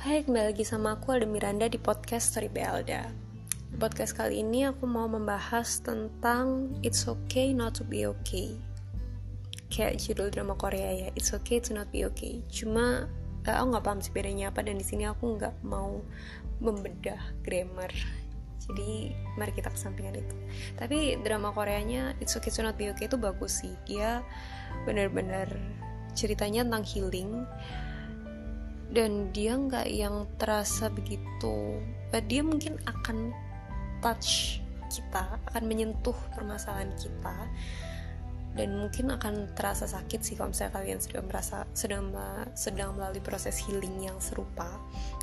Hai, kembali lagi sama aku Alda Miranda di podcast Story Belda. Di podcast kali ini aku mau membahas tentang It's Okay Not to Be Okay. Kayak judul drama Korea ya, It's Okay to Not Be Okay. Cuma uh, aku nggak paham sih bedanya apa dan di sini aku nggak mau membedah grammar. Jadi mari kita kesampingan itu. Tapi drama Koreanya It's Okay to Not Be Okay itu bagus sih. Dia bener-bener ceritanya tentang healing. Dan dia nggak yang terasa begitu. Uh, dia mungkin akan touch kita akan menyentuh permasalahan kita. Dan mungkin akan terasa sakit sih kalau misalnya kalian sedang merasa sedang sedang melalui proses healing yang serupa.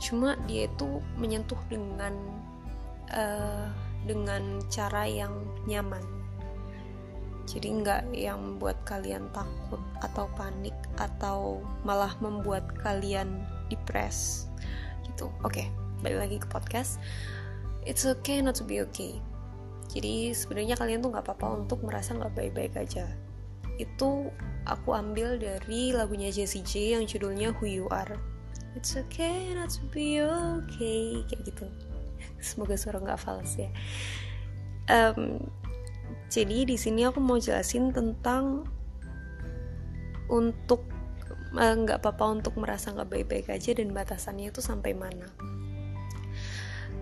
Cuma dia itu menyentuh dengan uh, dengan cara yang nyaman jadi nggak yang membuat kalian takut atau panik atau malah membuat kalian depres gitu. Oke okay, balik lagi ke podcast. It's okay not to be okay. Jadi sebenarnya kalian tuh nggak apa-apa untuk merasa nggak baik-baik aja. Itu aku ambil dari lagunya Jessie J yang judulnya Who You Are. It's okay not to be okay kayak gitu. Semoga suara nggak fals ya. Um, jadi di sini aku mau jelasin tentang untuk eh, nggak uh, apa-apa untuk merasa nggak baik-baik aja dan batasannya itu sampai mana.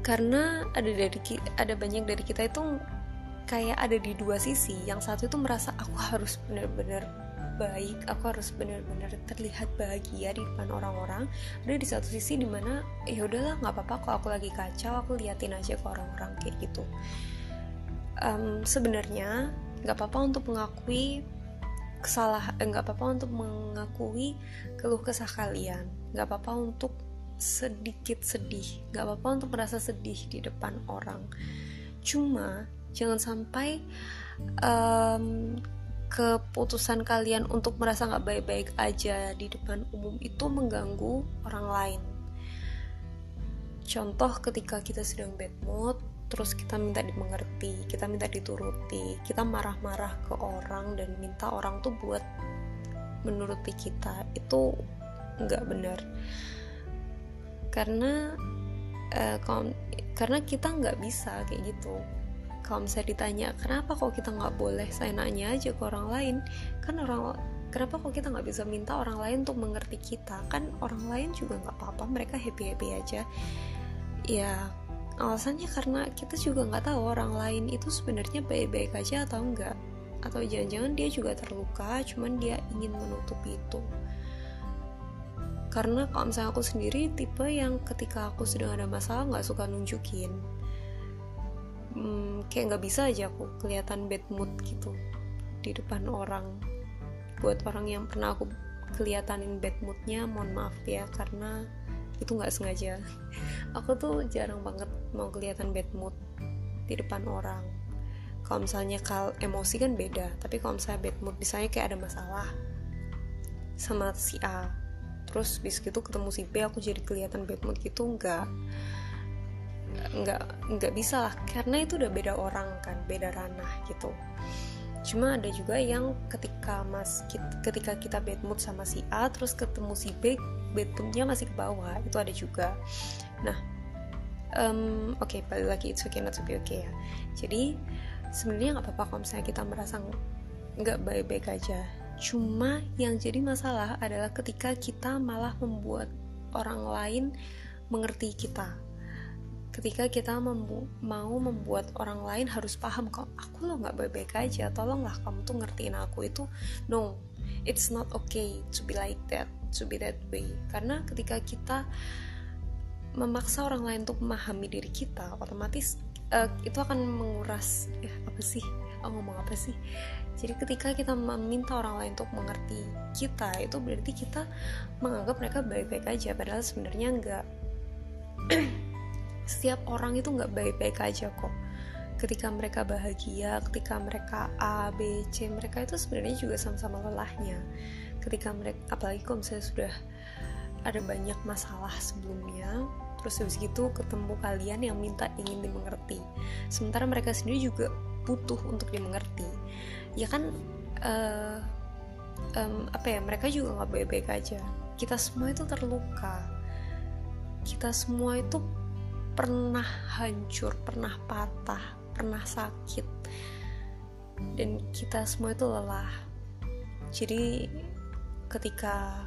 Karena ada dari ada banyak dari kita itu kayak ada di dua sisi. Yang satu itu merasa aku harus benar-benar baik, aku harus benar-benar terlihat bahagia di depan orang-orang. Ada di satu sisi di mana ya udahlah nggak apa-apa kalau aku lagi kacau, aku liatin aja ke orang-orang kayak gitu um, sebenarnya nggak apa-apa untuk mengakui kesalahan eh, nggak apa-apa untuk mengakui keluh kesah kalian. Nggak apa-apa untuk sedikit sedih. Nggak apa-apa untuk merasa sedih di depan orang. Cuma jangan sampai um, keputusan kalian untuk merasa nggak baik-baik aja di depan umum itu mengganggu orang lain. Contoh ketika kita sedang bad mood terus kita minta dimengerti, kita minta dituruti, kita marah-marah ke orang dan minta orang tuh buat menuruti kita itu nggak benar. Karena uh, kalau, karena kita nggak bisa kayak gitu. Kalau misalnya ditanya kenapa kok kita nggak boleh? Saya nanya aja ke orang lain. Kan orang kenapa kok kita nggak bisa minta orang lain untuk mengerti kita? Kan orang lain juga nggak apa-apa mereka happy happy aja. Ya alasannya karena kita juga nggak tahu orang lain itu sebenarnya baik-baik aja atau enggak atau jangan-jangan dia juga terluka cuman dia ingin menutupi itu. Karena kalau misalnya aku sendiri tipe yang ketika aku sedang ada masalah nggak suka nunjukin. Hmm, kayak nggak bisa aja aku kelihatan bad mood gitu di depan orang. Buat orang yang pernah aku kelihatanin bad moodnya mohon maaf ya karena itu nggak sengaja. Aku tuh jarang banget mau kelihatan bad mood di depan orang. Kalau misalnya kal emosi kan beda tapi kalau misalnya bad mood misalnya kayak ada masalah sama si A. Terus bis gitu ketemu si B aku jadi kelihatan bad mood gitu nggak nggak nggak bisa lah. Karena itu udah beda orang kan beda ranah gitu. Cuma ada juga yang ketika mas ketika kita bad mood sama si A terus ketemu si B bad moodnya masih ke bawah itu ada juga. Nah um, oke okay, balik lagi. It's okay not to be okay ya. Jadi sebenarnya nggak apa-apa kalau misalnya kita merasa nggak baik-baik aja. Cuma yang jadi masalah adalah ketika kita malah membuat orang lain mengerti kita. Ketika kita membu mau membuat orang lain harus paham kok aku lo nggak baik-baik aja tolonglah kamu tuh ngertiin aku itu. No it's not okay to be like that to be that way. Karena ketika kita memaksa orang lain untuk memahami diri kita otomatis uh, itu akan menguras ya apa sih? Oh, ngomong apa sih? Jadi ketika kita meminta orang lain untuk mengerti kita itu berarti kita menganggap mereka baik-baik aja. Padahal sebenarnya enggak setiap orang itu nggak baik-baik aja kok. Ketika mereka bahagia, ketika mereka A, B, C, mereka itu sebenarnya juga sama-sama lelahnya. Ketika mereka, apalagi kalau misalnya sudah ada banyak masalah sebelumnya, terus habis gitu ketemu kalian yang minta ingin dimengerti. Sementara mereka sendiri juga butuh untuk dimengerti. Ya kan, uh, um, apa ya mereka juga nggak baik-baik aja. Kita semua itu terluka. Kita semua itu pernah hancur pernah patah pernah sakit. Dan kita semua itu lelah. Jadi ketika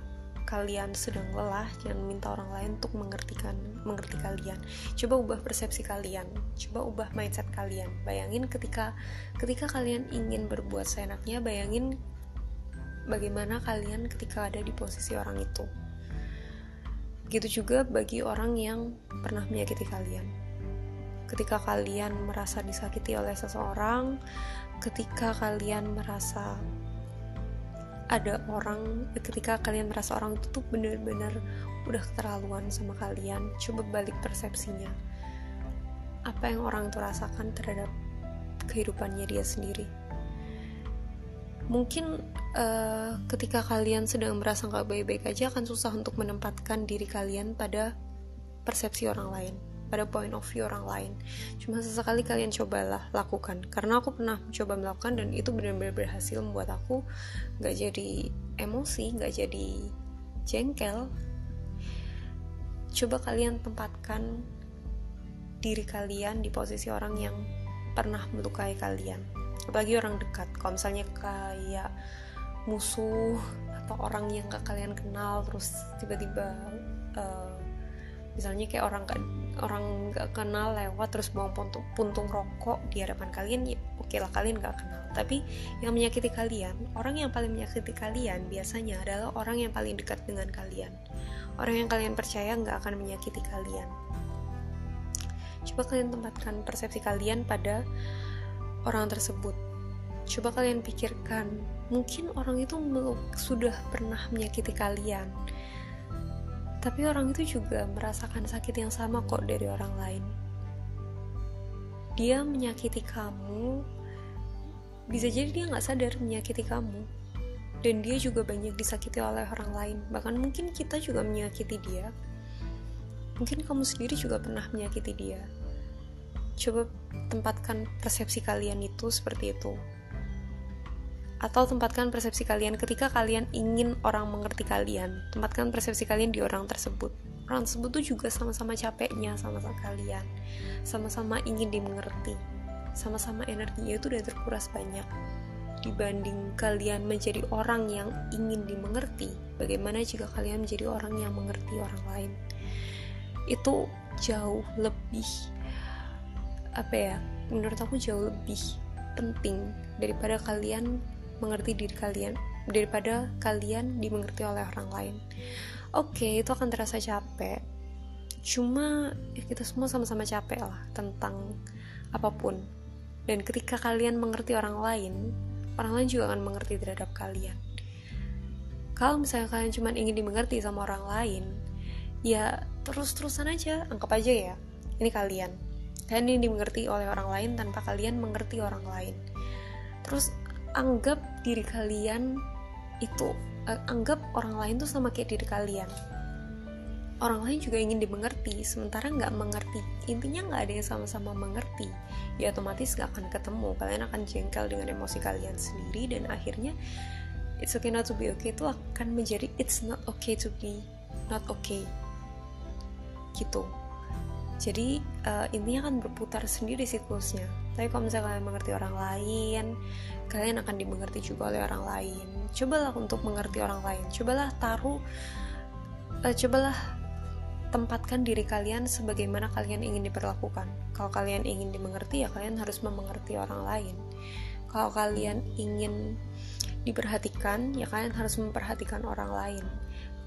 kalian sedang lelah jangan minta orang lain untuk mengertikan mengerti kalian. Coba ubah persepsi kalian coba ubah mindset kalian. Bayangin ketika ketika kalian ingin berbuat seenaknya bayangin bagaimana kalian ketika ada di posisi orang itu. Begitu juga bagi orang yang pernah menyakiti kalian. Ketika kalian merasa disakiti oleh seseorang ketika kalian merasa ada orang ketika kalian merasa orang itu tuh bener-bener udah keterlaluan sama kalian coba balik persepsinya. Apa yang orang itu rasakan terhadap kehidupannya dia sendiri? Mungkin uh, ketika kalian sedang merasa nggak baik-baik aja akan susah untuk menempatkan diri kalian pada persepsi orang lain pada point of view orang lain. Cuma sesekali kalian cobalah lakukan. Karena aku pernah coba melakukan dan itu benar-benar berhasil membuat aku nggak jadi emosi nggak jadi jengkel. Coba kalian tempatkan diri kalian di posisi orang yang pernah melukai kalian. Apalagi orang dekat. Kalau misalnya kayak musuh atau orang yang gak kalian kenal terus tiba-tiba uh, misalnya kayak orang orang nggak kenal lewat terus buang puntung, puntung rokok di hadapan kalian ya oke lah kalian nggak kenal. Tapi yang menyakiti kalian orang yang paling menyakiti kalian biasanya adalah orang yang paling dekat dengan kalian. Orang yang kalian percaya nggak akan menyakiti kalian. Coba kalian tempatkan persepsi kalian pada orang tersebut. Coba kalian pikirkan mungkin orang itu sudah pernah menyakiti kalian tapi orang itu juga merasakan sakit yang sama kok dari orang lain. Dia menyakiti kamu, bisa jadi dia nggak sadar menyakiti kamu. Dan dia juga banyak disakiti oleh orang lain. Bahkan mungkin kita juga menyakiti dia. Mungkin kamu sendiri juga pernah menyakiti dia. Coba tempatkan persepsi kalian itu seperti itu atau tempatkan persepsi kalian ketika kalian ingin orang mengerti kalian. Tempatkan persepsi kalian di orang tersebut. Orang tersebut tuh juga sama-sama capeknya sama-sama kalian. Sama-sama ingin dimengerti. Sama-sama energinya itu udah terkuras banyak. Dibanding kalian menjadi orang yang ingin dimengerti bagaimana jika kalian menjadi orang yang mengerti orang lain? Itu jauh lebih apa ya menurut aku jauh lebih penting daripada kalian mengerti diri kalian daripada kalian dimengerti oleh orang lain. Oke, okay, itu akan terasa capek. Cuma ya kita semua sama-sama capek lah tentang apa pun. Dan ketika kalian mengerti orang lain, orang lain juga akan mengerti terhadap kalian. Kalau misalnya kalian cuma ingin dimengerti sama orang lain, ya terus-terusan aja, anggap aja ya, ini kalian. Kalian ingin dimengerti oleh orang lain tanpa kalian mengerti orang lain. Terus anggap diri kalian itu uh, anggap orang lain tuh sama kayak diri kalian. Orang lain juga ingin dimengerti sementara nggak mengerti. Intinya nggak ada yang sama-sama mengerti. Ya otomatis nggak akan ketemu. Kalian akan jengkel dengan emosi kalian sendiri dan akhirnya it's okay not to be okay itu akan menjadi it's not okay to be not okay. Gitu. Jadi uh, intinya kan berputar sendiri siklusnya tapi kalau misalnya kalian mengerti orang lain kalian akan dimengerti juga oleh orang lain. Cobalah untuk mengerti orang lain. Cobalah taruh uh, cobalah tempatkan diri kalian sebagaimana kalian ingin diperlakukan. Kalau kalian ingin dimengerti ya kalian harus memengerti orang lain. Kalau kalian ingin diperhatikan ya kalian harus memperhatikan orang lain.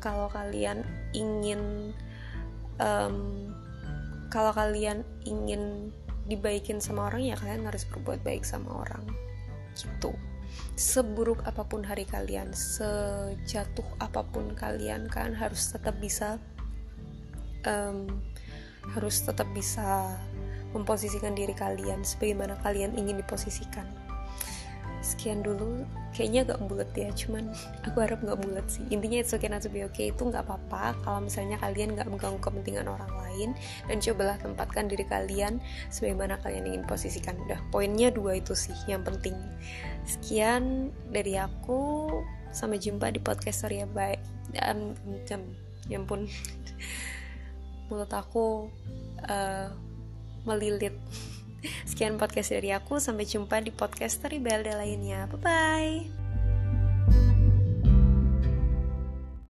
Kalau kalian ingin um, kalau kalian ingin dibaikin sama orang ya kalian harus berbuat baik sama orang. Gitu. Seburuk apa pun hari kalian sejatuh apa pun kalian kalian harus tetap bisa um, harus tetap bisa memposisikan diri kalian sebagaimana kalian ingin diposisikan sekian dulu. Kayaknya agak bulat ya cuman aku harap nggak bulat sih. Intinya it's okay not to be okay. Itu nggak apa-apa kalau misalnya kalian nggak mengganggu kepentingan orang lain dan cobalah tempatkan diri kalian sebagaimana kalian ingin posisikan. Udah poinnya dua itu sih yang penting. Sekian dari aku. Sampai jumpa di podcast ya bye. Um, jam ya ampun. Mulut aku uh, melilit sekian podcast dari aku. Sampai jumpa di podcast Rebelde lainnya. Bye bye